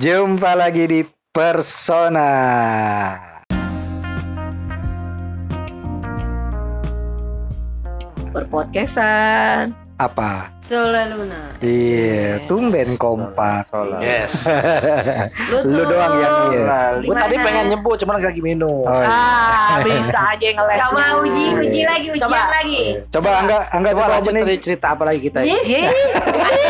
Jumpa lagi di Persona. Berpodcastan Apa? Sola Luna Iya, tumben kompak. Yes. Lu doang yang yes. Gue tadi pengen nyebut cuman lagi minum. Oh, iya. Ah bisa aja ngeles Coba uji, uji lagi, ujian Coba. lagi. Coba Angga, Angga Coba coba lanjut cerita apa lagi kita? Ih,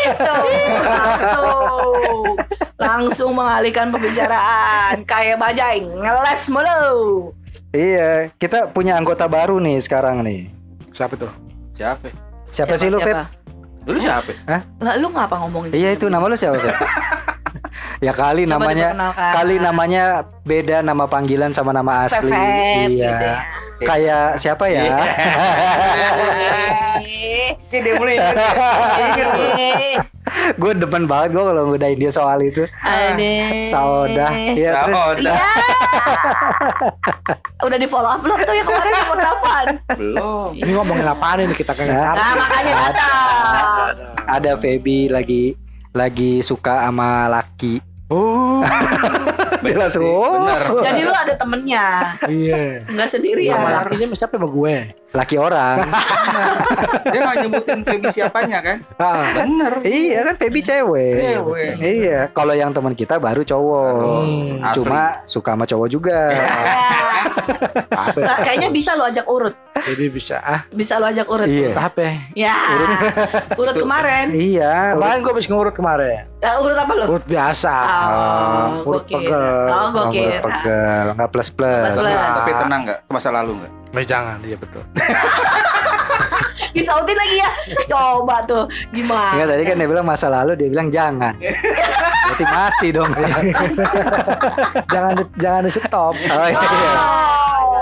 Gitu Langsung Langsung mengalihkan pembicaraan Kayak bajai Ngeles mulu Iya, kita punya anggota baru nih sekarang nih. Siapa tuh? Siapa? Siapa, sih lu, Feb? Dulu siapa? Lah lu ngapa ngomongin Iya itu nama lu siapa, Feb? ya kali Coba namanya kali namanya beda nama panggilan sama nama asli. Feb, iya. gitu ya. Kayak siapa ya? Eh, Dia mulai eh, gue demen banget gue kalau ngudain dia soal itu. Ade. Saudah. Iya, terus Iya. Udah di follow up belum tuh yang kemarin nomor telepon? Belum. Ini ngomongin apaan ini kita kagak Nah. ngerti. Nah makanya datang. ada Feby lagi lagi suka sama laki. Oh, Dia langsung, oh, bener. Jadi lu ada temennya, iya. enggak sendirian. Sama lakinya sama siapa sama gue? laki orang. Dia nggak nyebutin Feby siapanya kan? Ah, Bener. iya kan Feby cewek. Cewek. Iya, kalau yang teman kita baru cowok. Hmm, asli. Cuma suka sama cowok juga. Nah, kayaknya bisa lo ajak urut. Jadi bisa ah, Bisa lo ajak urut. Iya. apa? Ya. Urut kemarin. iya. Kemarin gue habis ngurut kemarin. Eh, urut apa lo? Urut biasa. Oh, urut gokil. pegel. Oh, Oh, gokil. pegel, nggak plus plus. Plus plus. Tapi tenang nggak? Ke masa lalu nggak? Eh, jangan, iya betul. Disautin lagi ya. Coba tuh gimana? Enggak tadi kan dia bilang masa lalu, dia bilang jangan. Berarti masih dong. jangan di, jangan di stop. Oh iya. Oh,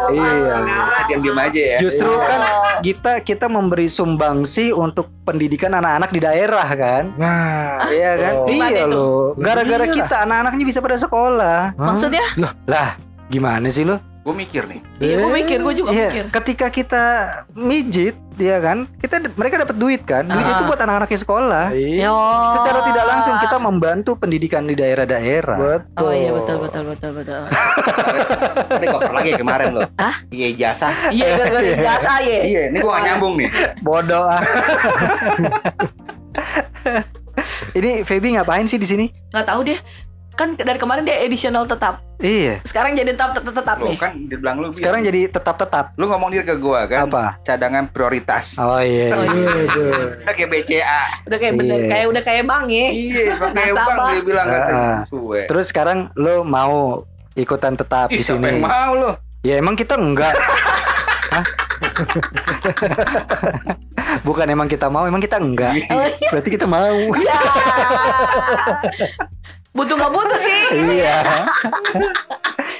Iya. Diam-diam aja ya. Justru kan kita kita memberi sumbangsi untuk pendidikan anak-anak di daerah kan. Nah, Iya kan? Oh. Iya loh. Gara-gara Iya. kita anak-anaknya bisa pada sekolah. Maksudnya? Lah, gimana sih lo? Gue mikir nih. Iya, gue mikir, gue juga mikir. Iya, ketika kita mijit, ya kan? Kita mereka dapat duit kan? Duit Ah. itu buat anak-anaknya sekolah. Iya. Yo. Secara tidak langsung kita membantu pendidikan di daerah-daerah. Betul. Oh iya betul betul betul betul. Tadi koper lagi kemarin loh. Hah? Iya jasa. Iya gara-gara jasa ya. Iya, ini gue gak nyambung nih. Bodoh ah. Ini Feby ngapain sih di sini? Nggak tahu deh. Kan dari kemarin dia additional tetap. Iya. Sekarang jadi tetap tetap, tetap Lo nih. kan dia bilang lu. Sekarang jadi tetap-tetap. lu ngomong dia ke gua kan. Apa? Cadangan prioritas. Oh iya. Oh, iya. Iya, Udah kayak BCA. Udah kayak bener, Iya. kayak udah kayak bang ya. Iya, kayak bang dia bilang kan. Ah. Suwe. Terus sekarang lo mau ikutan tetap di Ih, siapa sini? yang mau lu? Ya emang kita enggak. Hah? Bukan emang kita mau, emang kita enggak. Oh, iya. Berarti kita mau. Ya. butuh nggak butuh sih. iya.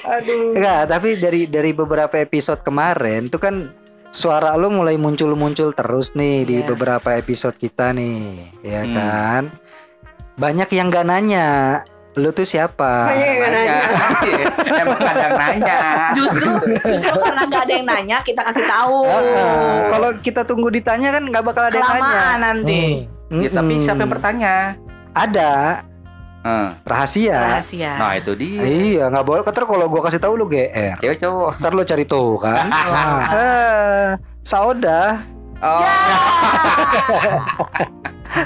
Aduh. Enggak, tapi dari dari beberapa episode kemarin tuh kan suara lo mulai muncul-muncul terus nih di Yes. beberapa episode kita nih, ya Hmm. kan? Banyak yang gak nanya, lu tuh siapa? Banyak yang nanya. Iya, Emang kadang nanya. Justru justru karena nggak ada yang nanya kita kasih tahu. Ah, Kalau kita tunggu ditanya kan nggak bakal ada yang nanya. Kelamaan nanti. Hmm. Ya, tapi siapa yang bertanya? Ada Eh, rahasia. Rahasia. Nah itu dia. Iya, nggak boleh. Ntar kalau gua kasih tahu lu GR. Cewek cowok. Ntar lu cari tuh kan. Eh, saudah Oh,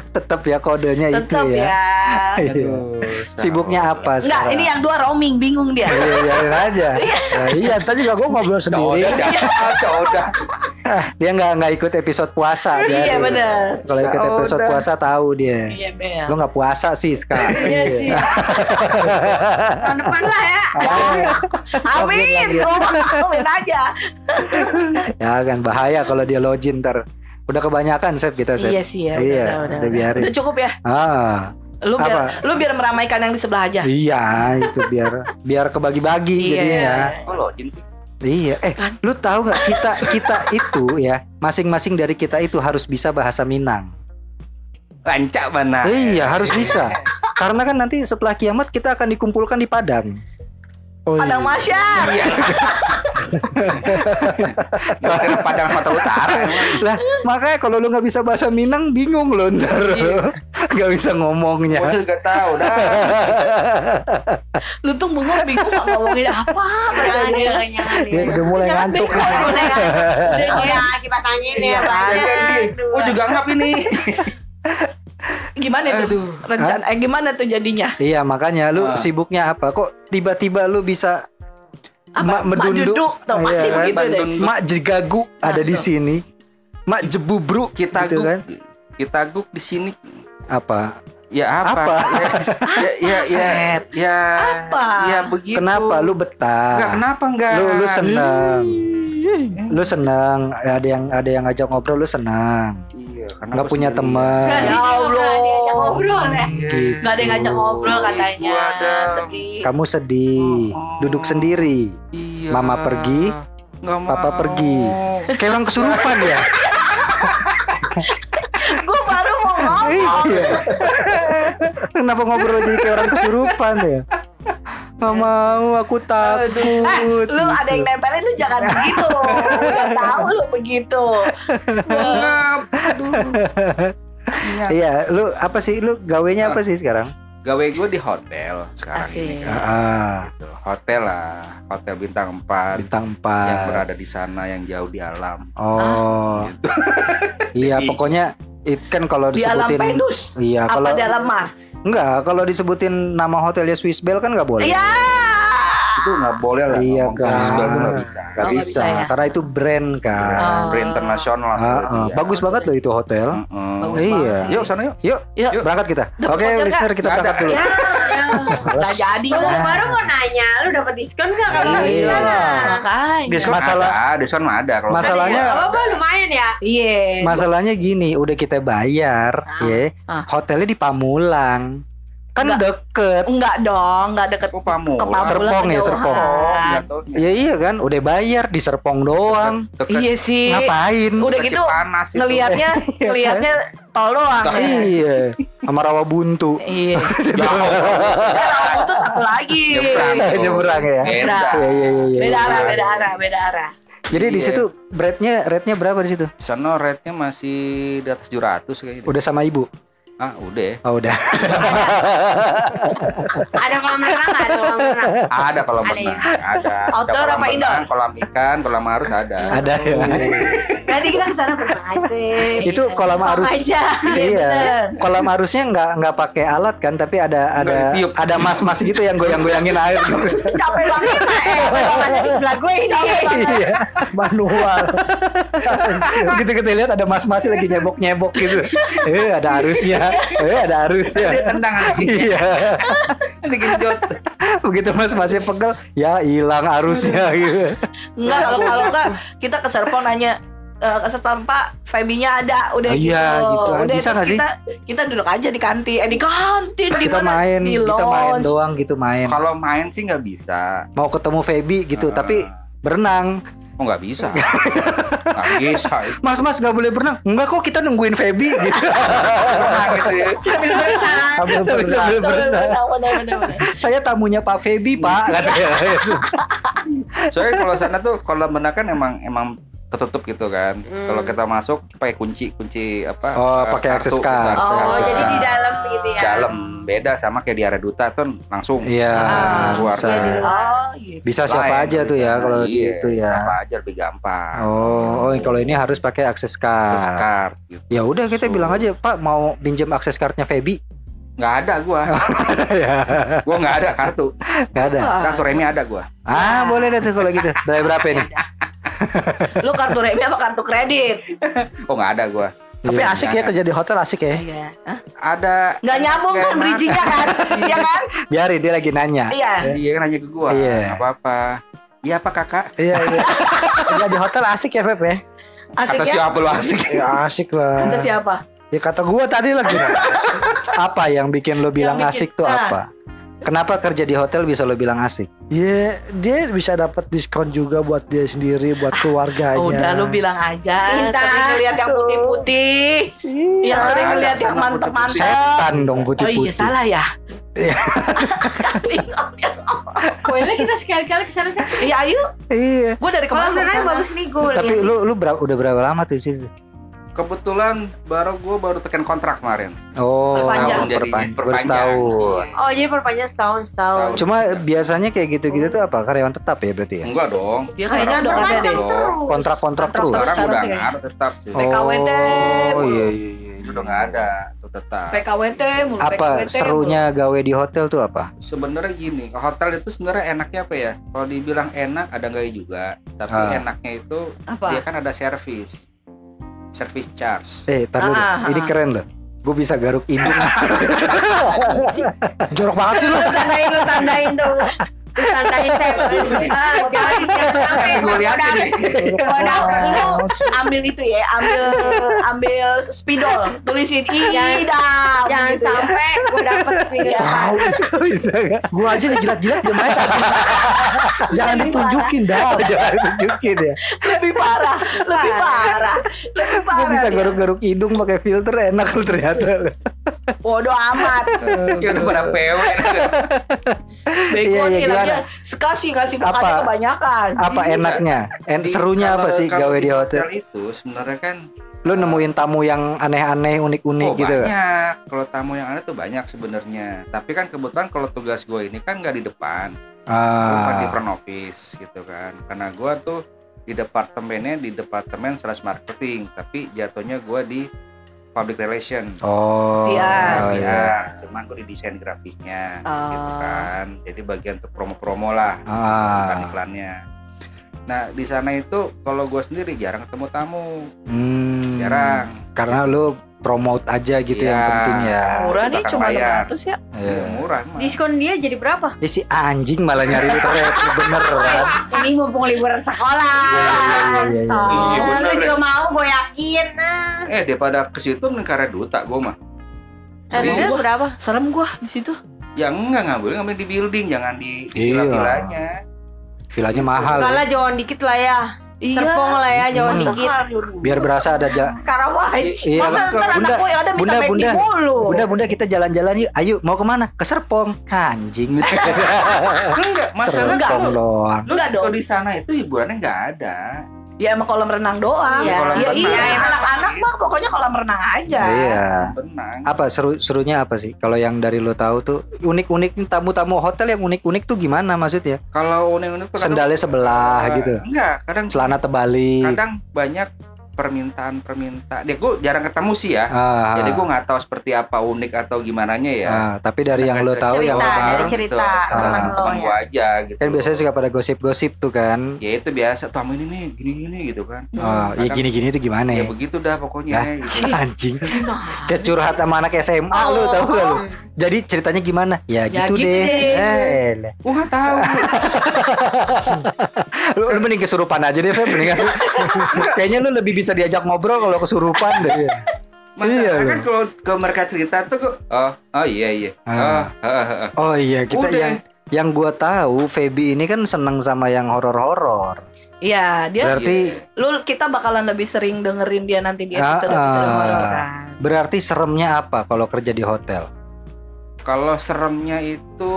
tetap ya kodenya Tetap itu ya. ya. Iya. Sibuknya apa Enggak, sekarang? ini yang dua roaming bingung dia. Iya, biarin aja. Nah, iya, tadi juga gue ngobrol sendiri. Sauda siapa? Sauda. Dia nggak nggak ikut episode puasa. Iya biarin. benar. Kalau ikut episode puasa tahu dia. Iya benar. Lu nggak puasa sih sekarang. Iya sih. Tahun depan lah ya. Amin. Amin aja. ya kan bahaya kalau dia login ntar. Udah kebanyakan Sep kita Sep. Iya sih ya. Iya, udah, udah, udah biarin. Udah cukup ya. Ah, Lu biar Apa? lu biar meramaikan yang di sebelah aja. iya itu biar biar kebagi-bagi Iya. jadinya. Oh lo jin sih. Iya, eh, Kan? lu tahu nggak kita kita itu ya masing-masing dari kita itu harus bisa bahasa Minang. Lancak mana? Iya, harus bisa. Karena kan nanti setelah kiamat kita akan dikumpulkan di Padang. Oh, iya. Padang Masyar. Iya. Padang Padang Sumatera Utara. Lah, makanya kalau lu nggak bisa bahasa Minang bingung lu ntar. Iya. Gak bisa ngomongnya. Gua juga tahu dah. Lu tuh bengong bingung gak ngomongin apa. Dia udah mulai ngantuk. bingung. Boleh kan? Udah Udah kipas angin Iya, ya banyak. Ganti. Gua juga ngap ini. Gimana tuh? Aduh. Rencana eh gimana tuh jadinya? Iya makanya lu Ah. sibuknya apa? Kok tiba-tiba lu bisa? Mak medunduk. duduk tuh pasti Iya kan? begitu deh. Mak jegagu ada di sini. Mak jebubruk Kita gitu guk, kan. kita guk di sini. Apa? Ya apa? Apa? Ya ya ya ya, ya, Apa? ya begitu. Kenapa lu betah? Enggak kenapa enggak? Lu lu seneng. Lu seneng ada yang ada yang ngajak ngobrol lu seneng. Iya, karena Nggak punya teman. Ya Allah. Diajak ngobrol ya. Iya. Gak ada yang ngajak ngobrol katanya. Sedih. Kamu sedih, Oh. duduk sendiri. Iya. Mama pergi, Nggak papa mau. pergi. Kayak orang kesurupan ya. Gue baru mau ngomong. Iya. Kenapa ngobrol jadi kayak orang kesurupan ya? Gak mau, aku takut. Eh, lu ada yang gitu. nempelin lu jangan begitu. Udah tahu lu begitu. Ngap. Aduh. Iya. Lu apa sih? Lu gawenya apa sih sekarang? Gawe gue di hotel sekarang Asik. ini kan. Ah, Gitu. Hotel lah, hotel bintang 4 bintang yang 4. berada di sana yang jauh di alam. Oh. Gitu. Iya, pokoknya it kan kalau Di alam disebutin Venus. Iya, Apa kalau di alam Mars? enggak, kalau disebutin nama hotelnya Swiss Bell kan nggak boleh. Iya. Itu nggak boleh lah. Iya, kan. Tuh nggak bisa. Nggak Oh, nggak bisa, bisa ya? karena itu brand kan. Oh. Brand internasional langsung ah. Bagus banget loh itu hotel. Heeh. Bagus Iya. sih. Yuk sana yuk. Yuk, Yuk. berangkat kita. Dapet Oke, voucher listener kita ada. berangkat dulu. Ya. Gak jadi dah. baru mau nanya, lu dapat diskon nggak kalau Iya. di sana? Makanya. Diskon Masalah- ada, diskon mah ada. Kalau Masalahnya- Apa lumayan ya? Iya. Masalahnya gini, udah kita bayar, Ah. ya. Hotelnya di Pamulang. Kan Enggak. deket. Enggak dong, enggak deket Oh, Pamulang. ke Pamulang Serpong ya. Serpong. Nggak tahu. Ya iya kan, udah bayar di Serpong doang. Dekat- Iya sih. Ngapain? Udah gitu Cipanas itu. ngelihatnya ngelihatnya tol doang. ya. Iya, sama rawa buntu. Iya. Ya, itu satu lagi. Nyebrang. ya? Beda. Iya, iya, iya, iya. Beda arah, beda arah, beda arah. Jadi di Iya. situ rate-nya rate-nya berapa di situ? Di sana rate-nya masih di atas 700 kayaknya. Udah sama ibu? Ah, udah. Oh, udah. Ada kolam renang? Ada kolam renang. Ada kolam Ada ya? renang, ada. Ada Outdoor kolam apa renang, indoor? Kolam ikan, kolam arus ada. Ada ya. Nanti kita ke sana berenang aja. Itu kolam arus. aja. Iya. bener. Kolam arusnya nggak nggak pakai alat kan, tapi ada ada ada mas-mas gitu yang goyang-goyangin air gitu. Capek banget. Eh, Kalau masih di sebelah gue ini. Iya. Manual. Begitu kita lihat ada mas-mas lagi nyebok-nyebok gitu. Eh ada arusnya. Eh ada arusnya. Dia tendang lagi. Iya. Digenjot. Begitu mas-masnya pegel, ya hilang arusnya gitu. Enggak kalau kalau enggak kita ke Serpong nanya eh, ke Pak Feby-nya ada udah Oh, gitu. iya, gitu. Udah Bisa nggak sih? kita kita duduk aja di kantin. Eh di kantin di Kita mana? main, Di kita main doang gitu main. Kalau main sih nggak bisa. Mau ketemu Feby gitu, Ah. tapi berenang. Oh nggak bisa. Nggak bisa. itu. Mas mas nggak boleh berenang. Enggak kok kita nungguin Feby gitu. Nah, gitu ya. Sambil berenang. Sambil. Saya tamunya Pak Feby pak katanya. Soalnya kalau sana tuh kalau benar kan emang emang tertutup gitu kan. Hmm. Kalau kita masuk pakai kunci kunci apa? Oh, eh, pakai akses card. kartu Oh, akses jadi card. di dalam gitu ya. dalam beda sama kayak di area duta tuh langsung Iya, Ah, keluar. bisa. Oh, gitu. Bisa siapa Lain aja tuh ya kalau Iya, gitu ya. Siapa aja lebih gampang. Oh, oh kalau ini harus pakai akses Akses card. card gitu. Ya udah kita So. bilang aja, Pak mau pinjam akses cardnya Feby. Nggak ada gua. ya, Gua nggak ada kartu. nggak ada. Kartu remi ada gua. Ah, boleh deh tuh kalau gitu. Bayar berapa ini? Lu kartu remi apa kartu kredit? Oh nggak ada gua. Tapi Iya. asik ya kerja di hotel asik ya. Iya. Hah? Ada. Nggak nyambung kan bridging-nya kan? Iya kan? Biarin dia lagi nanya. Iya. Iya kan nanya ke gua. Iya. Apa-apa. Iya apa kakak? Iya iya. kerja di hotel asik ya Feb ya. Asik Kata ya? siapa lu asik? Ya asik lah. Kata siapa? Ya kata gua tadi lah gimana? Apa yang bikin lo bilang bikin- asik tuh nah. apa? Kenapa kerja di hotel bisa lo bilang asik? Ya dia bisa dapat diskon juga buat dia sendiri, buat keluarganya. Oh, Udah lu bilang aja. Minta. Sering ngeliat yang putih-putih. Iya. Yang sering ngeliat yang mantep-mantep. Setan dong Oh putih-putih. iya salah ya. Boleh kita sekali-kali ke sana sih. Iya ayo. Iya. Gue dari kemarin mau bagus nih gue. Tapi lu lu berapa udah berapa lama tuh di situ? Kebetulan baru gue baru tekan kontrak kemarin. Oh, Perpanjang. Perpanjang. baru setahun. Oh jadi perpanjang setahun setahun. Cuma biasanya kayak gitu-gitu tuh apa karyawan tetap ya berarti ya? Enggak dong. Dia kayaknya udah ada deh. dong. Kontrak-kontrak Kontrak terus. terus. Sekarang udah nggak ada tetap. sih. PKWT. Oh iya iya iya. Itu udah nggak ada, itu tetap. PKWT mulu Apa PKWT serunya gawe di hotel tuh apa? Sebenarnya gini, hotel itu sebenarnya enaknya apa ya? Kalau dibilang enak ada gaya juga, tapi Ah. enaknya itu mulu. apa? dia kan ada servis, service charge. Eh, tar dulu. Ah, Ini ah. keren loh. Gue bisa garuk hidung. Jorok banget sih lu. Lu tandain lu tandain tuh. Tandain saya. Ah, jangan jangan sampai Gue gua liatin dapet. nih. Gua dapet lu. ambil itu ya, ambil ambil spidol, tulisin idam. Jangan gitu ya. sampai gua dapet pinggir Tahu. bisa gak? Gua aja nih jilat-jilat dia main. Jangan ditunjukin dah. Jangan tunjukin ya. lebih parah, lebih parah, lebih Gue parah. bisa dia. garuk-garuk hidung pakai filter enak lu ternyata. Bodoh amat. Ya udah pada PW. Bego Iya, iya, nih gimana? lagi kasih Apa? makannya kebanyakan. Apa enaknya? En serunya apa sih gawe di hotel? itu sebenarnya kan Lu nemuin tamu yang aneh-aneh, unik-unik oh, gitu. banyak. Kalau tamu yang ada tuh banyak sebenarnya. Tapi kan kebetulan kalau tugas gue ini kan nggak di depan, bukan di Ah. front office gitu kan. Karena gue tuh di departemennya di departemen sales marketing, tapi jatuhnya gue di public relation. Oh. Iya. oh, ya, iya. cuman gue di desain grafisnya Oh. gitu kan. Jadi bagian untuk promo-promo lah, Ah. iklannya. Nah di sana itu kalau gue sendiri jarang ketemu tamu, Hmm. jarang. Karena lu promote aja gitu yang Iya. penting ya. Murah nih cuma bayar. 600 ya. Iya. Ya, murah emang. Diskon dia jadi berapa? Eh, si anjing malah nyari retret bener kan. Ini mumpung liburan sekolah. Iya, iya, iya, iya. Iya, lu juga mau gue yakin. Nah. Eh daripada ke situ karena duta gue mah. Dia Gua- berapa? Serem gua di situ. Ya enggak ngambil ngambil di building jangan di Iya. villa-villanya. Vilanya mahal. ya. Kalah jangan dikit lah ya. Serpong lah ya, jangan Masa dikit. Biar berasa ada ja Karawaj. Iya. Masa ntar Bunda, anak ada minta bunda, bunda. mulu. Bunda, bunda kita jalan-jalan yuk. Ayo, mau ke mana? Ke Serpong. Anjing. Enggak, masalah Enggak, Serpong doang. lu Enggak dong. kalau di sana itu hiburannya enggak ada. Ya emang kolam renang doang. Iya. Ya, renang. iya, anak-anak mah pokoknya kolam renang aja. Iya. Benang. Apa seru serunya apa sih? Kalau yang dari lo tahu tuh unik-unik tamu-tamu hotel yang unik-unik tuh gimana maksudnya? Kalau unik-unik tuh kadang- Sendalnya sebelah Eh, gitu. Enggak, kadang Celana tebalik. kadang banyak permintaan-permintaan. Dia gue jarang ketemu sih ya. Ah, Jadi gue nggak tahu seperti apa unik atau gimana ya. ah, tapi dari yang lo tahu yang Cerita, lo dari tahu, cerita Ah. teman lo teman ya. gue aja gitu. kan biasanya suka pada gosip-gosip tuh kan. ya itu biasa tamu ini nih gini-gini gitu kan. Oh, ya gini-gini tuh gimana Ya ya? begitu dah pokoknya Nah, gitu. Anjing. Kayak curhat sama anak SMA lu tahu gak lu? Jadi ceritanya gimana? Ya, Ya gitu, gitu deh. deh. Eh. Gue nggak tahu. lu, lu mending kesurupan aja deh, Feb. Mendingan Kayaknya lu lebih bisa diajak ngobrol kalau kesurupan deh. Masalah Iya, kan kalau ke mereka cerita tuh kok oh oh iya iya. Ah. Oh, ah, ah, ah. Oh iya, kita Udah. yang yang gua tahu Feby ini kan seneng sama yang horor-horor. Iya, dia Berarti lu kita bakalan lebih sering dengerin dia nanti di episode Ah, episode ah. horor kan. berarti seremnya apa kalau kerja di hotel? Kalau seremnya itu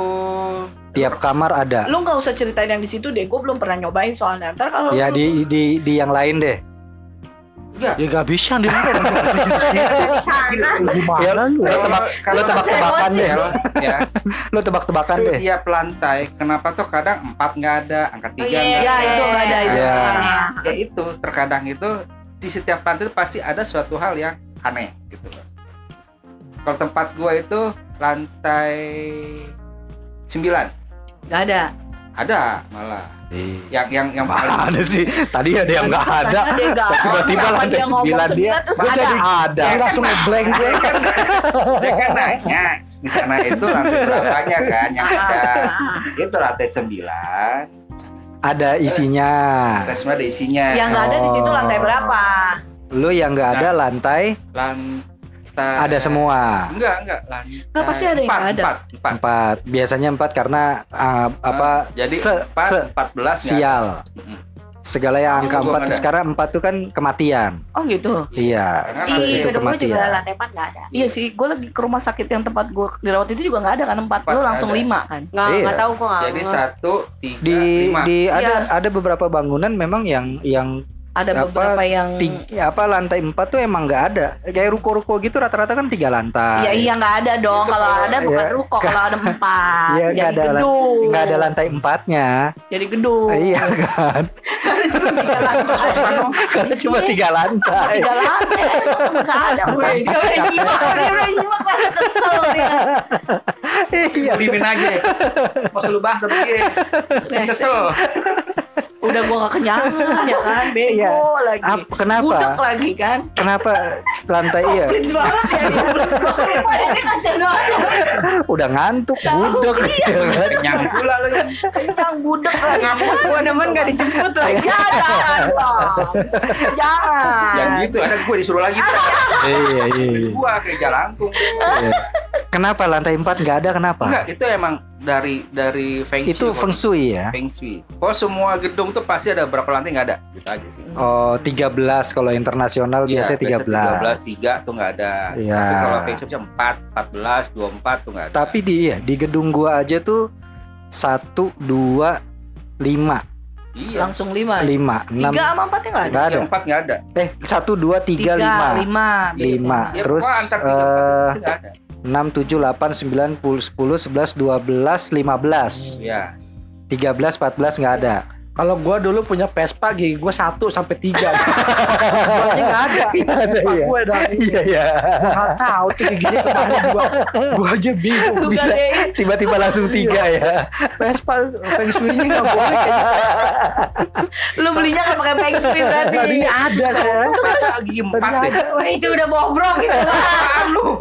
Tiap kamar ada. Lu nggak usah ceritain yang di situ deh, gue belum pernah nyobain soalnya. Ntar kalau Ya lu- di di di yang lain deh. Ya gak bisa di. Gimana lu? Lo tebak lo tebak-tebakan deh. ya Lo tebak-tebakan deh. setiap lantai kenapa tuh kadang empat nggak ada angka tiga iya, nggak Ya ada itu nggak ada itu. Iya. ya itu terkadang itu di setiap lantai pasti ada suatu hal yang aneh gitu loh. Kalau tempat gua itu lantai 9 Nggak ada. Ada malah Iya. yang yang yang paling Mana sih? Tadi ada yang nggak ada. Dia ada. Tiba-tiba lantai dia sembilan dia, ada. jadi ada. Dia langsung ngeblank gue. dia kan nanya di sana itu lantai berapanya kan yang ada itu lantai 9 Ada isinya. lantai 9 ada isinya Yang nggak ada di situ lantai berapa? Lu yang nggak ada lantai lantai ada semua. enggak enggak lantai Nggak, pasti ada yang empat, nggak ada. empat, empat. Empat. Biasanya empat karena ah, apa? jadi se- empat se- empat belas nggak ada. sial. Segala yang angka empat nggak ada. sekarang empat tuh kan kematian. Oh gitu. Iya. Di itu gedung gue juga kematian. lantai 4 gak ada. Iya sih, gue lagi ke rumah sakit yang tempat gue dirawat itu juga nggak ada kan empat, Empat lu langsung ada. lima kan? Nggak, Iya. nggak tahu gue nggak. jadi nggak- satu tiga Di lima di ada Iya. ada beberapa bangunan memang yang yang Ada Apa, beberapa yang tiga, apa lantai 4 tuh emang nggak ada. Kayak ruko-ruko gitu rata-rata kan tiga lantai. Ya iya nggak ada dong. Itu Kalau ada bukan ya, ruko, kalau ada empat. Iya, nggak jadi ada gedung. nggak ada lantai empatnya. Jadi gedung. Iya kan? Cuma tiga lantai. Karena cuma tiga lantai. Tiga lantai. Nggak ada. Weh, Dia udah nyimak, dia udah nyimak. Masa kesel dia. Iya. Dimin aja. Masa lu bahas apa dia? Kesel. Udah gua gak kenyangan ya kan. Bego Iya. lagi. Ap- kenapa? Budek lagi kan. Kenapa lantai iya? Banget ya banget. Udah ngantuk, budek Iya. ya kan? Kenyang pula kan. Kenyang budek lagi. Gua demen gak dijemput lagi. Ya jangan. Jangan. Yang gitu ada gue disuruh lagi. Iya, iya. iya. Gua kayak jalangkung. Iya. Kenapa lantai 4 nggak ada kenapa? Enggak, itu emang dari dari feng shui. Itu feng shui ya. Feng shui. Kalau semua gedung tuh pasti ada berapa lantai nggak ada, gitu aja sih. Oh, 13 kalau internasional Iya, biasanya 13. 13, 3 tuh nggak ada. Iya. Tapi kalau feng shui bisa 4, 14, 24 tuh nggak ada. Tapi di iya, di gedung gua aja tuh 1 2 5 iya. Langsung lima. 5 6 Tiga sama empatnya nggak ada. Nggak ada. 4 nggak ada. Eh, 1 2 3 5. lima. Lima. Ya, Terus, pokoknya antar 3 eh, 4 nggak ada. 6 7 8 9 10 10 11 12 15. Iya. 13 14 nggak ada. Kalau gua dulu punya Vespa gigi gua 1 sampai 3. Guanya enggak ada. Vespa iya. gua dah. Iya ya. Enggak tahu tuh giginya ke mana gua. Gua aja bingung. Tuh, Bisa tiba-tiba langsung tiga ya. Vespa feng shui-nya enggak boleh. Lu belinya kan pakai feng shui berarti. Tadinya ada saya. Masa gigi 4 deh. Wah itu udah bobrok gitu lu?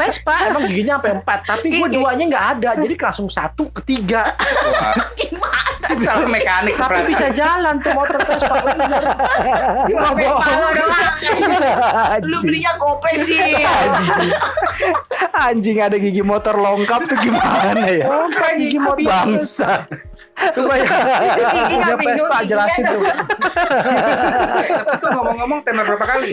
Vespa emang giginya sampai 4, tapi gua Gigi. duanya enggak ada. Jadi langsung satu ketiga. Wah. Salah mekanik Tapi perasaan. bisa jalan tuh motor Vespa bener. Cuma Vespa lo doang Lu belinya gope sih. Anjing ada gigi motor longkap tuh gimana ya? Apa gigi motor? Bangsa. Coba ya. Gigi Punya Vespa jelasin tuh. Tapi tuh ngomong-ngomong tenor berapa kali?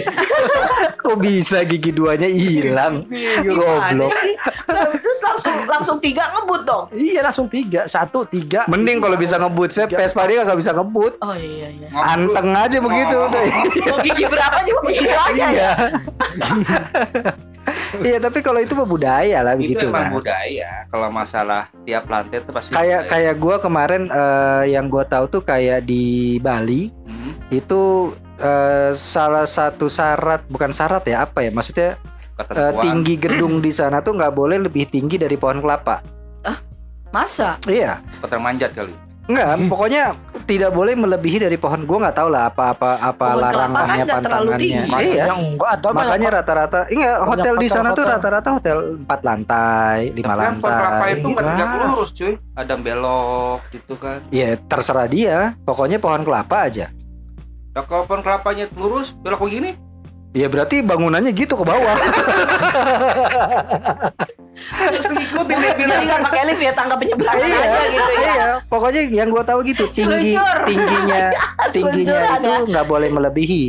Kok bisa gigi duanya hilang? Goblok. sih? Terus langsung langsung tiga ngebut dong. Iya langsung tiga, satu tiga. Mending kalau bisa ngebut, saya Vespa dia nggak bisa ngebut. Oh iya iya. Anteng aja begitu Oh. udah. Mau gigi berapa juga begitu aja ya. Iya. Iya, tapi kalau itu mah budaya lah Itu begitu emang kan. budaya. Kalau masalah tiap lantai itu pasti Kayak kayak gua kemarin eh, yang gua tahu tuh kayak di Bali Hmm, itu eh, salah satu syarat bukan syarat ya apa ya maksudnya ketentuan. tinggi gedung di sana tuh nggak boleh lebih tinggi dari pohon kelapa. Masa? Iya. Kotor manjat kali. Enggak, pokoknya tidak boleh melebihi dari pohon. Gua nggak tahu lah apa-apa apa Pohon kelapa larangannya kan pantangannya. tinggi. Iya. Yang ada Makanya rata-rata enggak Banyak hotel di sana tuh rata-rata hotel 4 lantai, 5 Tapi kan pohon kelapa lantai. itu tegak Enggak. lurus cuy. Ada belok gitu kan. Ya terserah dia. Pokoknya pohon kelapa aja. Ya, kalau pohon kelapanya lurus, belok begini. Ya berarti bangunannya gitu ke bawah. Terus ngikutin dia bilang. Jadi nggak pakai lift ya tangga penyeberangan iya, aja gitu ya. iya. Pokoknya yang gua tahu gitu tinggi Seluncur. tingginya tingginya Seluncuran itu ya. nggak boleh melebihi.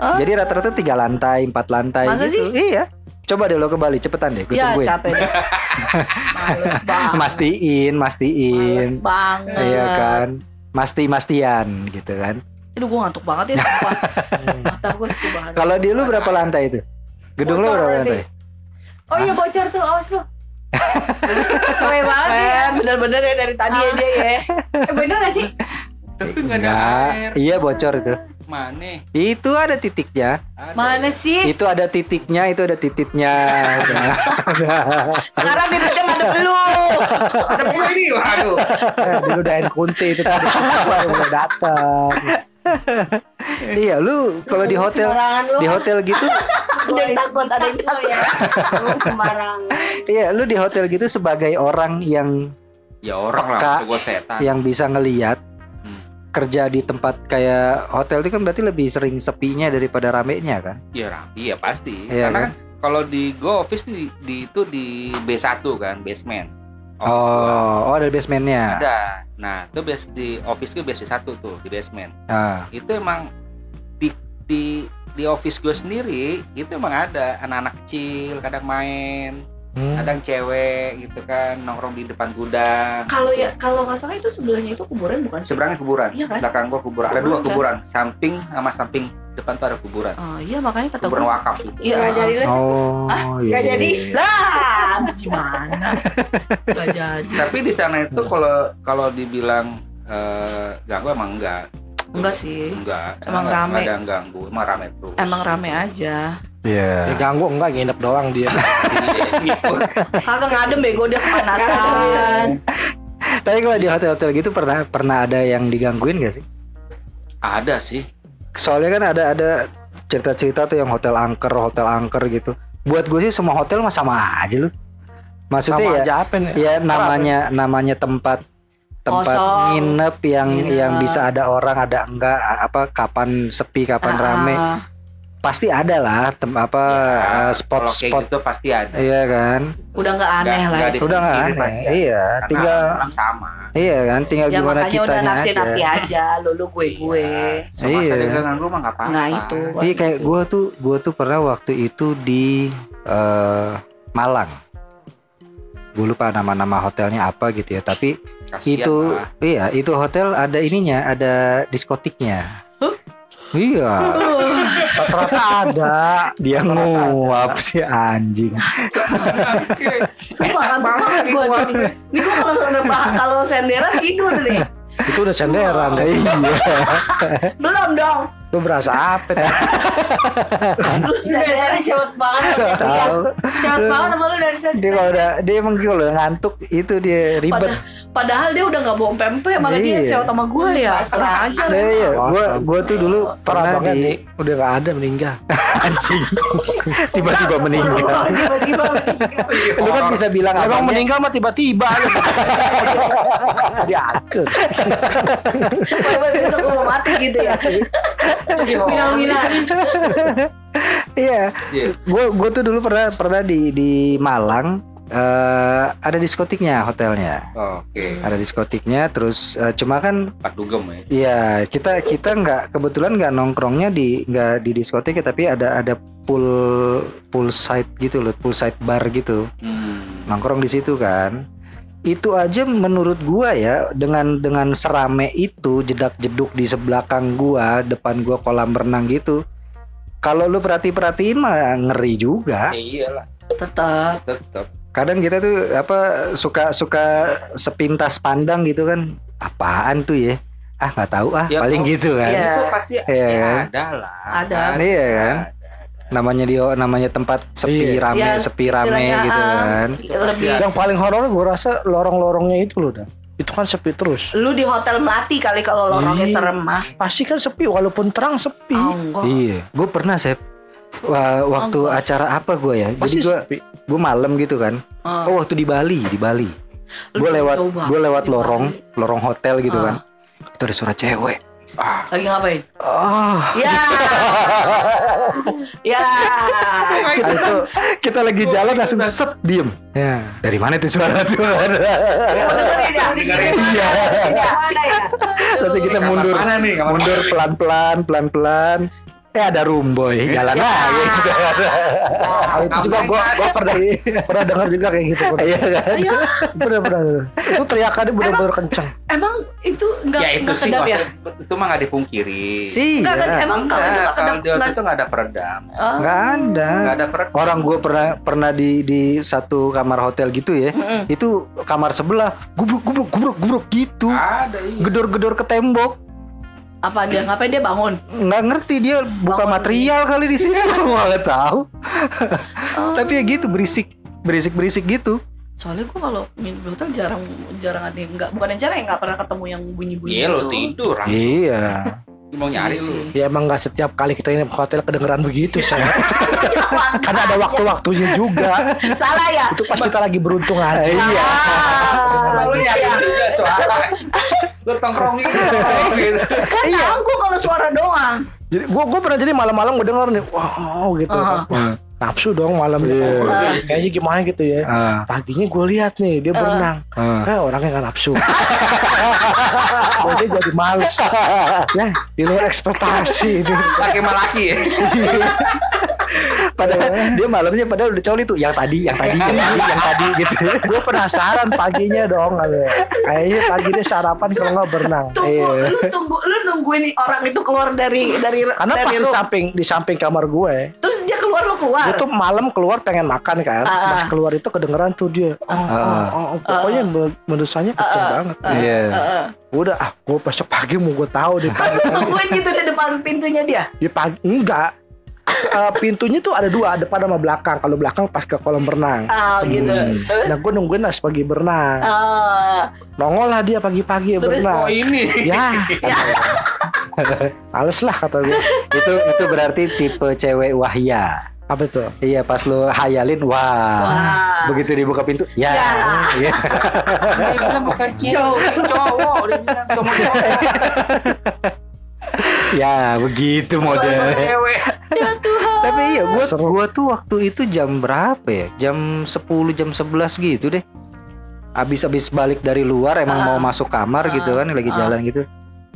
Oh. Jadi rata-rata tiga lantai, empat lantai Masa gitu. Iya. Coba deh lo ke Bali cepetan deh, gue Ya tungguin. capek deh. Males banget. Mastiin, mastiin. Males banget. Iya kan? Masti mastian gitu kan. Aduh gue ngantuk banget ya. Mata gue sih. Kalau di lu berapa lantai itu? Gedung lu Bocor berapa nanti. lantai? Oh iya bocor tuh awas lo Sesuai banget ya Eh, bener-bener ya dari tadi ya dia ya. Eh, Bener gak sih? Tapi nggak ada Enggak. air. Iya bocor itu. Mana? Itu ada titiknya. Ada. Mana sih? Itu ada titiknya, itu ada titiknya. Sekarang titiknya madep lu. Ada gue ini. Waduh. Dulu udah kunti itu tadi udah datang. iya, lu kalau di hotel di hotel gitu, Ada yang takut, ada yang takut. ya sembarangan iya, lu di hotel gitu sebagai orang yang Ya orang Peka. lah, gue setan. yang bisa ngeliat Hmm. kerja di tempat kayak hotel itu kan berarti lebih sering sepinya daripada ramenya kan? Iya, Ram. iya pasti. Iya, Karena kan? kan kalau di Go Office di, di itu di B1 kan, basement. Office gua. Oh, oh ada basementnya. Ada. Nah, itu base di office gue base satu tuh di basement. Ah, Itu emang di di di office gue sendiri itu emang ada anak-anak kecil kadang main Hmm. kadang cewek gitu kan nongkrong di depan gudang Kalau ya kalau nggak salah itu sebelahnya itu kuburan bukan seberangnya kuburan Iya kan? belakang gua kuburan ada dua Kuburan kan? kuburan samping sama samping depan tuh ada kuburan Oh iya makanya kata kuburan gue. wakaf gitu Iya. Nggak jadi les. Oh, iya. nggak iya, jadi? iya. Lah, gimana? Gak jadi. tapi di sana itu kalau kalau dibilang eh, ganggu emang enggak Enggak sih. enggak Emang Enggak- rame. enggak ada yang ganggu emang rame terus Emang rame aja. Iya. Ya ganggu enggak nginep doang dia. Kagak ngadem bego dia kepanasan. Tapi kalau di hotel-hotel gitu pernah pernah ada yang digangguin gak sih? ada sih Soalnya kan ada ada cerita-cerita tuh yang hotel angker, hotel angker gitu. Buat gue sih semua hotel mah sama aja lu. Maksudnya Sama ya, aja apa nih? ya namanya namanya tempat tempat Kosong. nginep yang Nginep. yang bisa ada orang ada enggak apa kapan sepi kapan Ah, rame pasti ada lah tem apa Ya, eh, spot kalau kayak spot gitu pasti ada iya kan Udah nggak aneh Nggak- lah. itu. di- udah nggak aneh iya Karena tinggal malam sama iya kan tinggal Ya gimana makanya udah kitanya nafsi-nafsi aja aja. Lulu gue gue. Semasa Iya. dia nggak ganggu mah nggak apa-apa Nah itu. Iya kayak gue tuh gue tuh pernah waktu itu di eh, Malang. Gue lupa nama-nama hotelnya apa gitu ya. Tapi Kasian itu lah. iya itu hotel ada ininya, ada diskotiknya. Iya, Rata-rata ada. dia nguap si anjing. Sumpah kan Malah gue nih. Ini gue kalau kalau sendera tidur nih. Itu udah senderan deh. Iya. Belum dong. Lu berasa apa? tuh? Lu Dari sendera tadi cepet banget. Tahu. Cepet banget sama lu dari tadi. Dia kalau udah dia emang kalau ngantuk itu dia ribet. Pada- Padahal dia udah nggak bawa pempek, malah dia Iya. sewa sama gue ya. Serang aja. Iya, iya. Gua gua tuh dulu pernah di nih udah nggak ada meninggal. anjing. Tiba-tiba meninggal. Tiba-tiba Lu kan bisa bilang Emang abangnya- meninggal mah tiba-tiba. Diangkut. Tiba-tiba besok gue mau mati gitu ya. Bilang-bilang. Iya, Iya. gue gue tuh dulu pernah pernah di di Malang eh ada diskotiknya hotelnya, Oke, ada diskotiknya. Terus eh, cuma kan, Pak Dugem ya. ya kita kita nggak kebetulan nggak nongkrongnya di nggak di diskotik ya, tapi ada ada pool pool side gitu loh, pool side bar gitu, Hmm. nongkrong di situ kan. Itu aja menurut gua ya dengan dengan serame itu jedak jeduk di sebelakang gua, depan gua kolam renang gitu. Kalau lu perhati-perhatiin mah ngeri juga. Ya iyalah, Tetap. tetap. Kadang kita tuh apa suka suka sepintas pandang gitu kan apaan tuh ya ah nggak tahu ah Ya, paling oh, gitu kan Iya. Itu pasti Iya ya kan? ada lah. Ada. Iya kan? Ada. namanya dia namanya tempat sepi Iya. rame Ya, sepi rame istilahnya, gitu ah, kan Lebih. Yang paling horor gue rasa lorong-lorongnya itu loh dan. Itu kan sepi terus. Lu di hotel melati kali kalau lorongnya Iya. serem mah. Pasti kan sepi walaupun terang sepi. Oh, enggak. iya gue pernah sep Wah, waktu Oh, acara apa gue ya jadi gue gue malam gitu kan Ah. oh waktu di Bali di Bali gue lewat gue lewat lorong Bali. lorong hotel gitu Ah. kan itu ada suara cewek Lagi ngapain? ah Ya. ya. itu kita lagi jalan langsung set diem ya dari mana itu suara suara ya? Iya ya? langsung kita mundur mana nih? Mundur mana? pelan pelan pelan pelan eh ada rumboy jalan Ya. lagi gitu Ah, itu juga gua gua pernah pernah dengar juga kayak gitu. Pernah. iya kan Ayo. Pernah pernah. Itu teriakannya benar-benar kencang. Emang itu enggak Ya itu enggak sih kedap ya? itu mah nggak dipungkiri. iya Enggak kan emang kalau itu Enggak, enggak kalau kedap. itu nggak ada peredam. Oh. nggak ada Nggak ada peredam. orang gue pernah pernah di di satu kamar hotel gitu ya itu kamar sebelah gubruk gubruk gubruk gubruk gitu Ada iya. gedor-gedor ke tembok Apa dia ngapain dia bangun? nggak ngerti dia buka Bangun. material kali di sini nggak tahu Oh. tapi ya gitu berisik berisik berisik gitu Soalnya gue kalau di hotel jarang jarang ada yang enggak bukan yang jarang yang enggak pernah ketemu yang bunyi-bunyi Iya lo gitu. tidur langsung. iya Mau nyari Iya lu. sih. Ya emang nggak setiap kali kita ini ke hotel kedengeran begitu saya. Karena ada waktu-waktunya juga. Salah ya? Itu pas kita lagi beruntung aja. iya Ah, Lu nyari juga suara. Lu tongkrongin gitu. Kan ganggu kalau suara doang. Jadi gua gua pernah jadi malam-malam gue denger nih, wow gitu. Ah. Wah, nafsu dong malam Iya. Wah, Kayaknya gimana gitu ya. Ah, Paginya gue lihat nih dia berenang. ah. Kayak orangnya nggak nafsu. Jadi jadi males. ya, di luar ekspektasi ini. Pakai malaki ya. padahal dia malamnya padahal udah coli tuh yang tadi yang tadi yang tadi yang tadi gitu. Gue penasaran paginya dong kayaknya pagi dia sarapan kalau nggak berenang. Tunggu, Iya. lu tunggu, lu nungguin orang itu keluar dari dari karena dari pas di samping di samping kamar gue Terus dia keluar lu keluar. gue tuh malam keluar pengen makan kan. Ah. pas keluar itu kedengeran tuh dia. Oh, oh, oh, oh. pokoknya men- menurut saya kenceng banget. Iya. Heeh. udah ah gue besok pagi mau gue tahu deh Pas lu tungguin gitu di depan pintunya dia. di pagi enggak Eh, pintunya tuh ada dua depan sama belakang kalau belakang pas ke kolam renang Ah gitu. Terus nah gue nungguin pas pagi berenang ah, nongol lah dia pagi-pagi Terus? berenang Oh ini. ya males lah kata gue itu itu berarti tipe cewek wahya apa itu iya pas lu hayalin wah, Wah. begitu dibuka pintu ya, Ya. Iya. Dia bilang bukan cewek, cowok. Dia bilang cowok ya begitu modelnya Cewek. Tapi iya gua Seru. gua tuh waktu itu jam berapa ya jam 10 jam 11 gitu deh abis-abis balik dari luar emang Ah. mau masuk kamar gitu kan lagi Ah. jalan gitu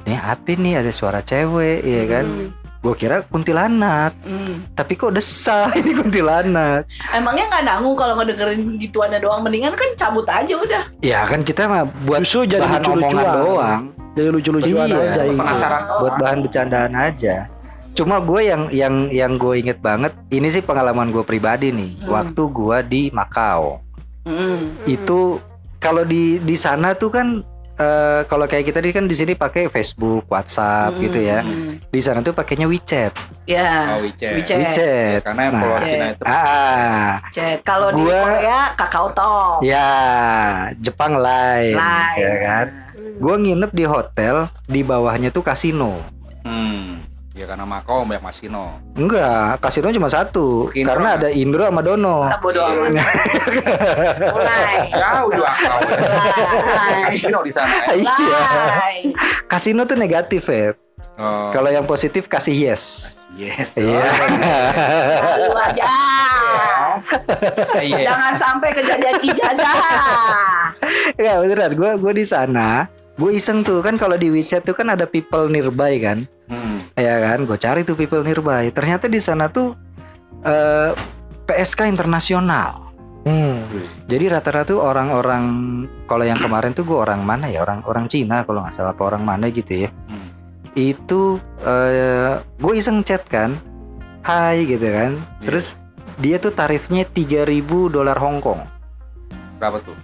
nih apa nih ada suara cewek ya kan Hmm. gua kira kuntilanak Hmm. tapi kok desah ini kuntilanak Emangnya nggak nanggung kalau ngedengerin gituannya doang mendingan kan cabut aja udah. ya kan kita mah buat Justru jadi bahan lucu-lucuan. omongan doang jadi lucu-lucuan Iya, aja ini. Penasaran. buat bahan bercandaan aja cuma gue yang yang yang gue inget banget ini sih pengalaman gue pribadi nih Hmm. waktu gue di Makau Hmm. itu kalau di di sana tuh kan eh, kalau kayak kita di kan di sini pakai Facebook, WhatsApp gitu ya. Hmm. Di sana tuh pakainya WeChat. Ya. Oh, WeChat. WeChat. WeChat. Karena yang Nah. follower Chat. Cina itu. Ah, Chat. Kalau di Gua- Korea Kakao Talk. ya Jepang lain, Lain. ya kan. Gue nginep di hotel, di bawahnya tuh kasino. Hmm. Ya karena Makau banyak masino. Enggak, kasino cuma satu, Indro karena kan? ada Indro sama Dono. Bodo amat. Mulai. Jauh juga kau. Mulai. Kasino di sana ya. Iya. Kasino tuh negatif ya. Oh. Kalau yang positif kasih yes. Yes. Iya. Aja. Saya yes. Jangan sampai kejadian ijazah. Ya beneran, gue gue di sana, gue iseng tuh kan kalau di WeChat tuh kan ada people nearby kan, Hmm. Ya kan, gue cari tuh people nearby. Ternyata di sana tuh eh, PSK internasional. Hmm. Jadi rata-rata tuh orang-orang kalau yang kemarin tuh gue orang mana ya orang orang Cina kalau nggak salah apa orang mana gitu ya. Hmm. Itu eh, gue iseng chat kan, Hai gitu kan. Iya. Terus dia tuh tarifnya 3000 dolar Hong Kong. Berapa tuh?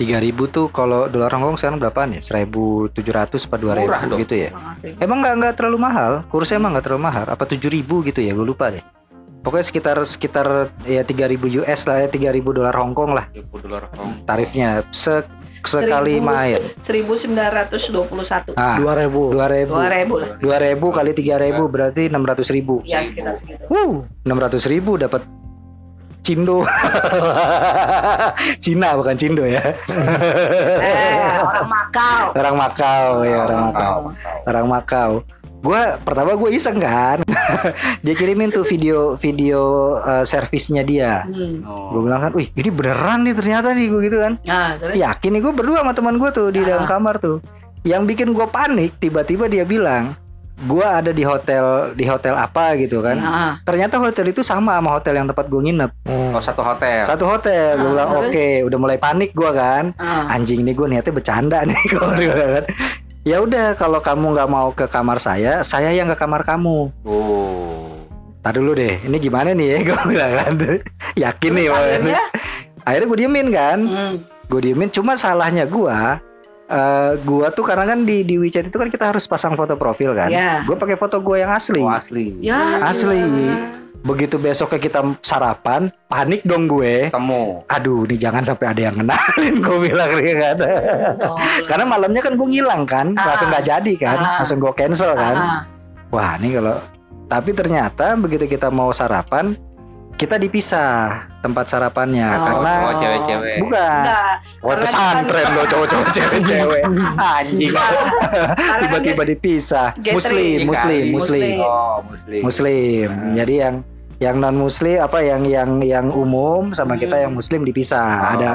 3000 tuh kalau dolar Hong Kong sekarang berapaan ya? 1700 apa 2000 Murah dong. gitu ya. Emang nggak nggak terlalu mahal, kursnya emang nggak terlalu mahal. Apa 7000 gitu ya? Gue lupa deh. Pokoknya sekitar sekitar ya 3000 US lah ya 3000 dolar Hong Kong lah 1000 dolar Hong. tarifnya se sekali Seribu- main. 1921. Ah, Dua ribu. 2000. 2000 lah. 2000 kali 3000 berarti 600 ribu. Ya sekitar segitu. Wuh, 600 ribu dapat Cindo. Cina bukan Cindo ya. Eh, orang Makau. Orang Makau ya, orang Makau. orang Makau. Gua pertama gue iseng kan, dia kirimin tuh video video eh, servisnya dia. Hmm. Gue bilang kan, wih ini beneran nih ternyata nih gue gitu kan. Nah, terus Yakin nih gue berdua sama teman gue tuh di dalam Ah. kamar tuh. Yang bikin gue panik tiba-tiba dia bilang, gue ada di hotel di hotel apa gitu kan. Nah, Ternyata hotel itu sama sama hotel yang tempat gue nginep. Oh, satu hotel. Satu hotel. Gue Ah, bilang oke, udah mulai panik gue kan. ah. Anjing nih gue niatnya bercanda nih bilang kan. Ya udah kalau kamu nggak mau ke kamar saya, saya yang ke kamar kamu. Oh. Tar dulu deh, ini gimana nih ya gue bilang kan. Yakin nih Terus Pak. akhirnya, Akhirnya gue diemin kan. hmm, Gue diemin. Cuma salahnya gue, eh gua tuh karena kan di di WeChat itu kan kita harus pasang foto profil kan. Ya. Gue pakai foto gue yang asli. Oh, asli. ya Asli. Begitu besoknya kita sarapan, panik dong gue. Ketemu. Aduh, ini jangan sampai ada yang kenalin gue bilang nih kan. Oh, Karena malamnya kan gue ngilang kan, Ah. langsung nggak jadi kan, Ah. langsung gue cancel kan. ah, Wah, ini kalau tapi ternyata begitu kita mau sarapan, kita dipisah tempat sarapannya Oh. karena Oh, cewek-cewek. bukan. enggak. Wah, pesantren lo cowok-cowok cewek-cewek. Anjing. Karena Tiba-tiba dipisah. Gathering. Muslim, muslim, Dikali. muslim. Oh, muslim. Muslim. Hmm. Jadi yang yang non muslim apa yang yang yang umum sama kita Hmm. yang muslim dipisah. Oh, Ada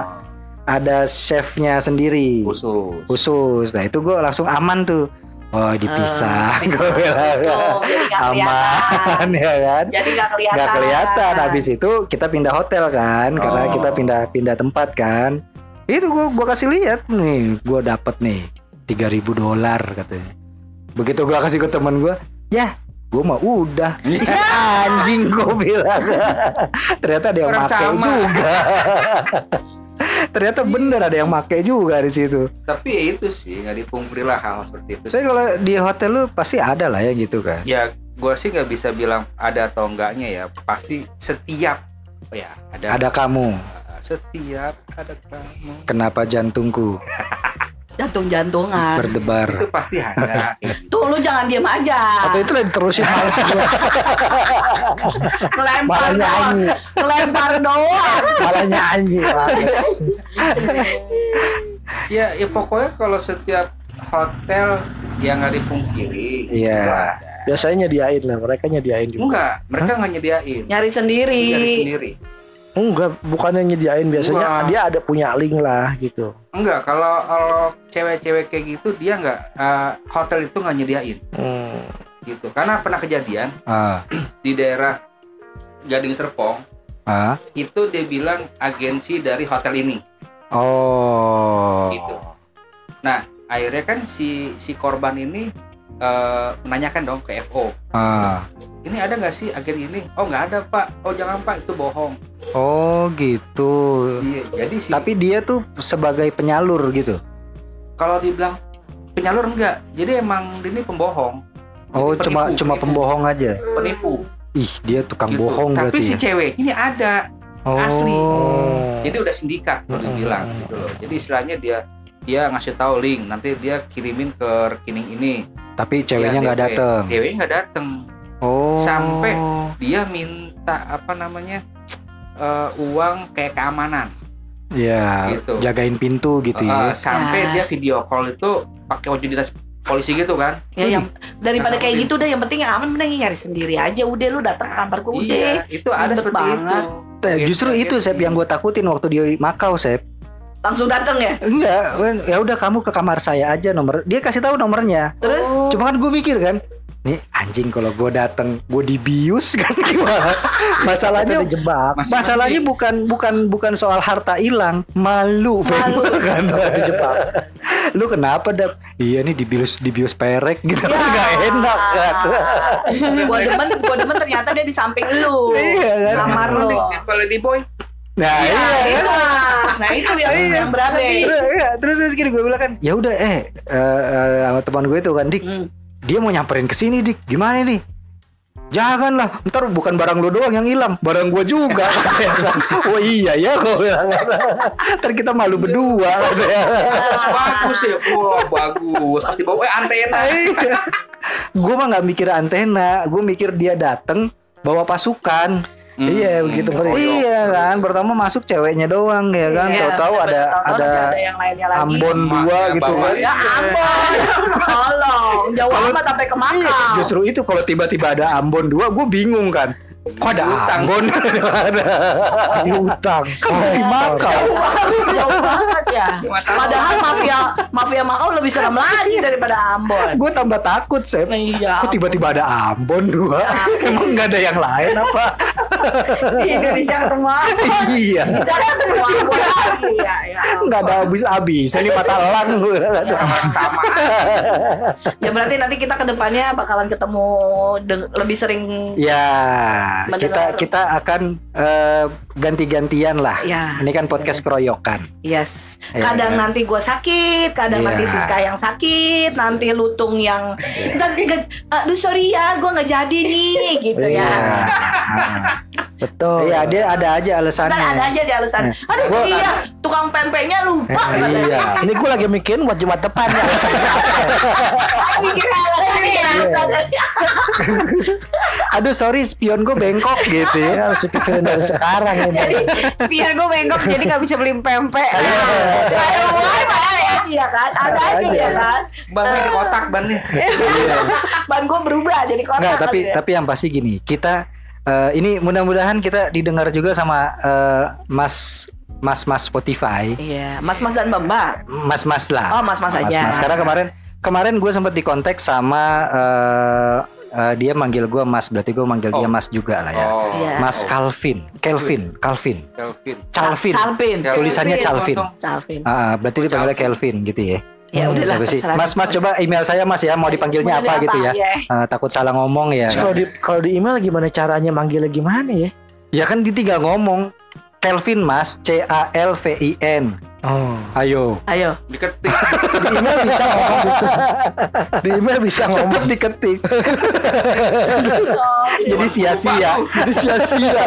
ada chefnya sendiri. khusus. khusus. Nah itu gue langsung aman tuh. Oh dipisah, Eh, gue bilang kelihatan. aman ya kan? Jadi nggak kelihatan. Nggak kelihatan. Habis itu kita pindah hotel kan, karena Oh. kita pindah pindah tempat kan. Itu gua gua kasih lihat nih, gua dapat nih 3000 dolar katanya. Begitu gua kasih ke teman gua, ya gua mah udah Ih, anjing gua bilang ternyata make sama. juga ternyata bener ada yang make juga di situ Tapi ya itu sih nggak dipungkiri lah hal seperti itu. Tapi kalau di hotel lu pasti ada lah ya gitu kan. Ya gue sih nggak bisa bilang ada atau enggaknya ya. Pasti setiap ya ada. Ada kamu. Setiap ada kamu. Kenapa jantungku Jantung-jantungan. berdebar? Itu pasti ada. Tuh lu jangan diem aja. Atau itu lagi terusin males gue Kelempar doang. nyanyi, Kelempar doang. malah nyanyi. ya, ya pokoknya kalau setiap hotel yang nggak dipungkiri. Iya. ada. Biasanya nyediain lah, mereka nyediain juga. Enggak, mereka nggak nyediain. Nyari sendiri. Nyari sendiri. Enggak, bukannya nyediain biasanya Enggak. dia ada punya link lah gitu. Enggak, kalau kalau cewek-cewek kayak gitu dia nggak eh, hotel itu nggak nyediain Hmm. gitu. Karena pernah kejadian Ah, di daerah Gading Serpong ah. itu dia bilang agensi dari hotel ini Oh. gitu. Nah akhirnya kan si si korban ini eh, menanyakan dong ke FO, Ah. Ini ada nggak sih agen ini? Oh nggak ada pak. Oh jangan pak itu bohong. Oh gitu. Iya, jadi si Tapi dia tuh sebagai penyalur gitu. kalau dibilang penyalur enggak, jadi emang ini pembohong. Jadi Oh, cuma penipu, cuma penipu. pembohong aja. Penipu. Ih, dia tukang gitu. bohong Tapi berarti si ya. cewek ini ada, Oh. asli. Hmm. jadi udah sindikat kalau Mm-mm. dibilang gitu loh. Jadi istilahnya dia dia ngasih tahu link, nanti dia kirimin ke rekening ini. Tapi ceweknya Iya, nggak dateng. Ceweknya nggak dateng. Oh. Sampai dia minta apa namanya eh, uang kayak keamanan Ya, Gitu. jagain pintu gitu ya. Eh, sampai Ya. dia video call itu pakai baju dinas polisi gitu kan Ya yang daripada Nah, kayak udah. gitu deh yang penting yang aman mending nyari sendiri aja udah lu datang ke kantor gue udah. iya itu ada Ribet seperti banget. itu Eh, Gitu, justru itu gitu. Sep yang gue takutin waktu di Makau Sep. Langsung datang ya. Enggak, kan, ya udah kamu ke kamar saya aja nomor. Dia kasih tahu nomornya. Terus Cuma kan gue mikir kan, nih anjing kalau gue datang gue dibius kan gimana? Masalahnya. Masih masalahnya bukan bukan bukan soal harta hilang, malu. Malu. kan dijebak. Lu kenapa dap? Iya nih dibius dibius perek gitu kan Ya. nggak enak kan? gua demen gua demen ternyata dia di samping lu. Iya kan? Kamar lu. Kalau di boy Nah Iya, iya. itu lah. Nah, itu yang yang berapa Terus, iya, terus terus gini gue bilang kan, ya udah eh eh, eh, sama teman gue itu kan dik, Hmm. Dia mau nyamperin ke sini dik, gimana nih? Janganlah, ntar bukan barang lo doang yang hilang, barang gue juga. oh iya ya, bilang. ntar kita malu berdua. bagus ya wah bagus pasti bawa eh, antena gue mah nggak mikir antena, gue mikir dia dateng bawa pasukan. Iya, begitu, ngeri. Iya kan, pertama masuk ceweknya doang ya kan, Iya, tahu-tahu ada ada ada yang lainnya lagi. Ambon dua gitu kan. Ya ampun. Tolong, jauh amat sampai ke Iya, justru itu kalau tiba-tiba ada Ambon dua, gue bingung kan. Kok ada Utang. Ambon? Di utang. kan dari Makau. Jauh banget, ya. Padahal mafia mafia Makau lebih serem lagi daripada Ambon. Gue tambah takut, Sep. Iya. Kok tiba-tiba ada Ambon dua? Emang nggak ada yang lain apa? di Indonesia ketemu Ambon. iya. Bisa ketemu Ambon lagi ya. ya Nggak ada habis-habis. Ini mata elang. orang sama Ya berarti nanti kita ke depannya bakalan ketemu lebih sering Ya, Mendengar. kita kita akan eh, ganti-gantian lah. ya. Ini kan podcast keroyokan. Yes. Iya, Kadang kan? nanti gue sakit, kadang Iya. nanti Siska yang sakit, nanti Lutung yang enggak enggak aduh sorry ya, gue nggak jadi nih gitu Iya. ya. Betul. Iya, dia ada aja Kan ada alasannya. aja di alasan. Aduh Gua- iya, tukang pempeknya lupa. Iya. Ini gue lagi mikirin buat Jumat depan ya. Mikir alasannya ya, alasannya. Aduh, sorry spion gue bengkok gitu ya. Harus dipikirin dari sekarang ini. Jadi spion gue bengkok jadi nggak bisa beli pempek. Why padahal ya iya kan? Ada aja ya kan? ban di kotak ban nih Ban gue berubah jadi kotak. Enggak, tapi tapi yang pasti gini, kita eh, ini mudah-mudahan kita didengar juga sama eh, Mas Mas Mas Spotify. Iya, mas-mas dan mbak. Mas Mas lah. Oh, mas-mas aja. Mas Karena kemarin kemarin gue sempat dikontak sama eh, eh, dia manggil gue Mas, berarti gue manggil dia Oh. Mas juga lah ya. Oh, Iya. Mas Calvin, Kelvin, Calvin, Kelvin. Calvin. Salpin. Kelvin. Tulisannya Calvin. Salpin. Ah, berarti dipanggilnya Kelvin gitu ya. Ya Hmm, udahlah. sih? Mas, Mas coba email saya Mas ya, mau dipanggilnya Mau apa gitu ya? Iya. Eh, takut salah ngomong ya. Kalau di kalau di email gimana caranya manggilnya gimana ya? Ya kan dia tinggal ngomong Kelvin Mas, C A L V I N. Oh. Ayo. Ayo. Diketik. Di email bisa ngomong gitu. Di email bisa ngomong. Tetap diketik. Jadi sia-sia. Jadi sia-sia.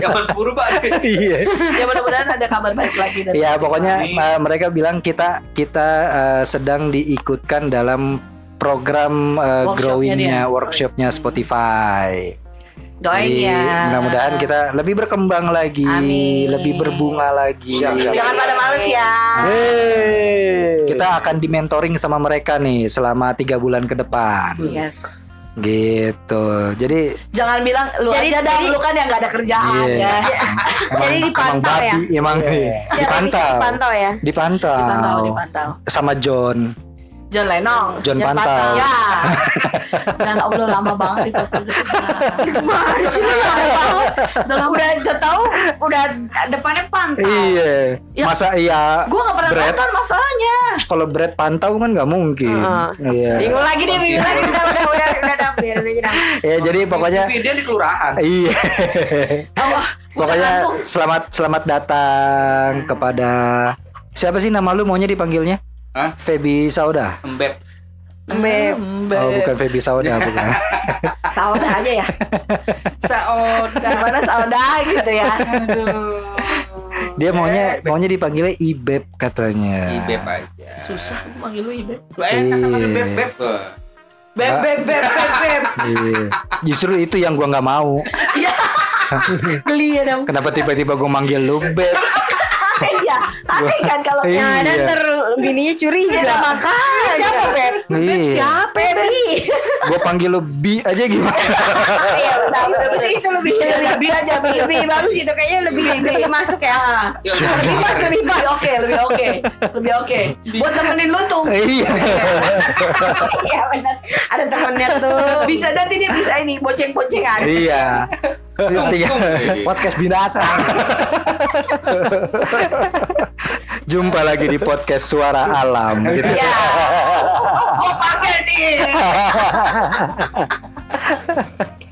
Zaman purba. Iya. Ya mudah-mudahan ada kabar baik lagi dari Ya pokoknya uh, mereka bilang kita kita uh, sedang diikutkan dalam program uh, growingnya workshopnya Spotify. Doain Jadi, ya. mudah-mudahan kita lebih berkembang lagi, Amin. lebih berbunga lagi. Siap, siap. Jangan pada males ya. Hey. Kita akan di mentoring sama mereka nih selama tiga bulan ke depan. Yes. Gitu. Jadi Jangan bilang lu Jadi- aja dah, jadi- lu kan yang gak ada kerjaan Iya. ya. Jadi dipantau emang ya? babi, emang nih. Ya, bisa dipantau. dipantau ya. Dipantau. Dipantau, dipantau. Sama John. John Lennon. John Pantau. Ya. Dan Allah lama banget di poster itu. Gimana sih lu lama banget? Udah lama. Udah udah tahu udah depannya pantau. Iya. Ya. Masa iya Gue gak pernah Brad. nonton masalahnya. kalau Brad pantau kan nggak mungkin. Iya. Bingung lagi deh, bingung lagi. Udah udah udah udah udah. Ya jadi pokoknya Dia di kelurahan. iya. Allah. pokoknya selamat selamat datang kepada siapa sih nama lu maunya dipanggilnya? Hah? Feby Sauda. Embeb. Mbak Oh, bukan Feby Sauda, bukan. Sauda aja ya. Saoda. Gimana Sauda gitu ya. Aduh. Dia maunya maunya dipanggilnya Ibeb katanya. Ibeb aja. Susah manggil lu Ibe. Lu enak kan manggil Iya. beb beb. Beb, beb, beb, beb, beb. Iya. Justru itu yang gua nggak mau. Geli ya dong. Kenapa tiba-tiba gua manggil lu Beb? Iya, aneh kan kalau Iya. Ada ntar bininya curiga. Ya, makanya. Siapa, Beb? Beb Iya. siapa, Beb? Gua panggil lu Bi aja gimana? Iya, udah itu lebih Lebih aja, Bi. lebih bagus itu kayaknya lebih lebih masuk ya. Lebih pas lebih pas. Lebih oke, lebih oke. Lebih oke. Buat temenin lu tuh. Iya. Iya benar. Ada temennya tuh. Bisa nanti dia bisa ini boceng-bocengan. Iya. Tiga- Podcast binatang. Jumpa lagi di podcast Suara Alam gitu. Ya. Oh, pakai nih.